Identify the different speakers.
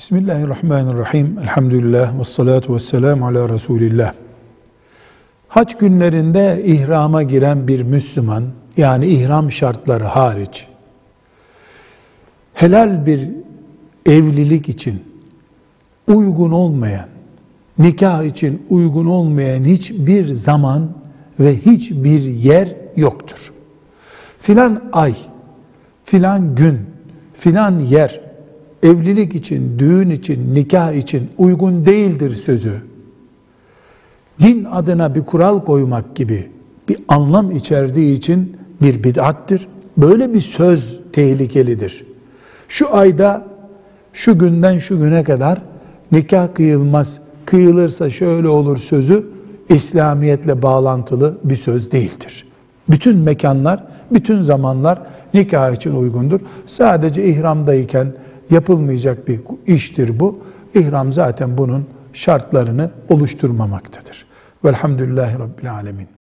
Speaker 1: Bismillahirrahmanirrahim. Elhamdülillah ve salatu ve selamu ala Resulillah. Hac günlerinde ihrama giren bir Müslüman, yani ihram şartları hariç, helal bir evlilik için uygun olmayan, nikah için uygun olmayan hiçbir zaman ve hiçbir yer yoktur. Filan ay, filan gün, filan yer, evlilik için, düğün için, nikah için uygun değildir sözü. Din adına bir kural koymak gibi bir anlam içerdiği için bir bid'attir. Böyle bir söz tehlikelidir. Şu ayda, şu günden şu güne kadar nikah kıyılmaz, kıyılırsa şöyle olur sözü İslamiyetle bağlantılı bir söz değildir. Bütün mekanlar, bütün zamanlar nikah için uygundur. Sadece ihramdayken yapılmayacak bir iştir bu. İhram zaten bunun şartlarını oluşturmamaktadır. Velhamdülillahi Rabbil Alemin.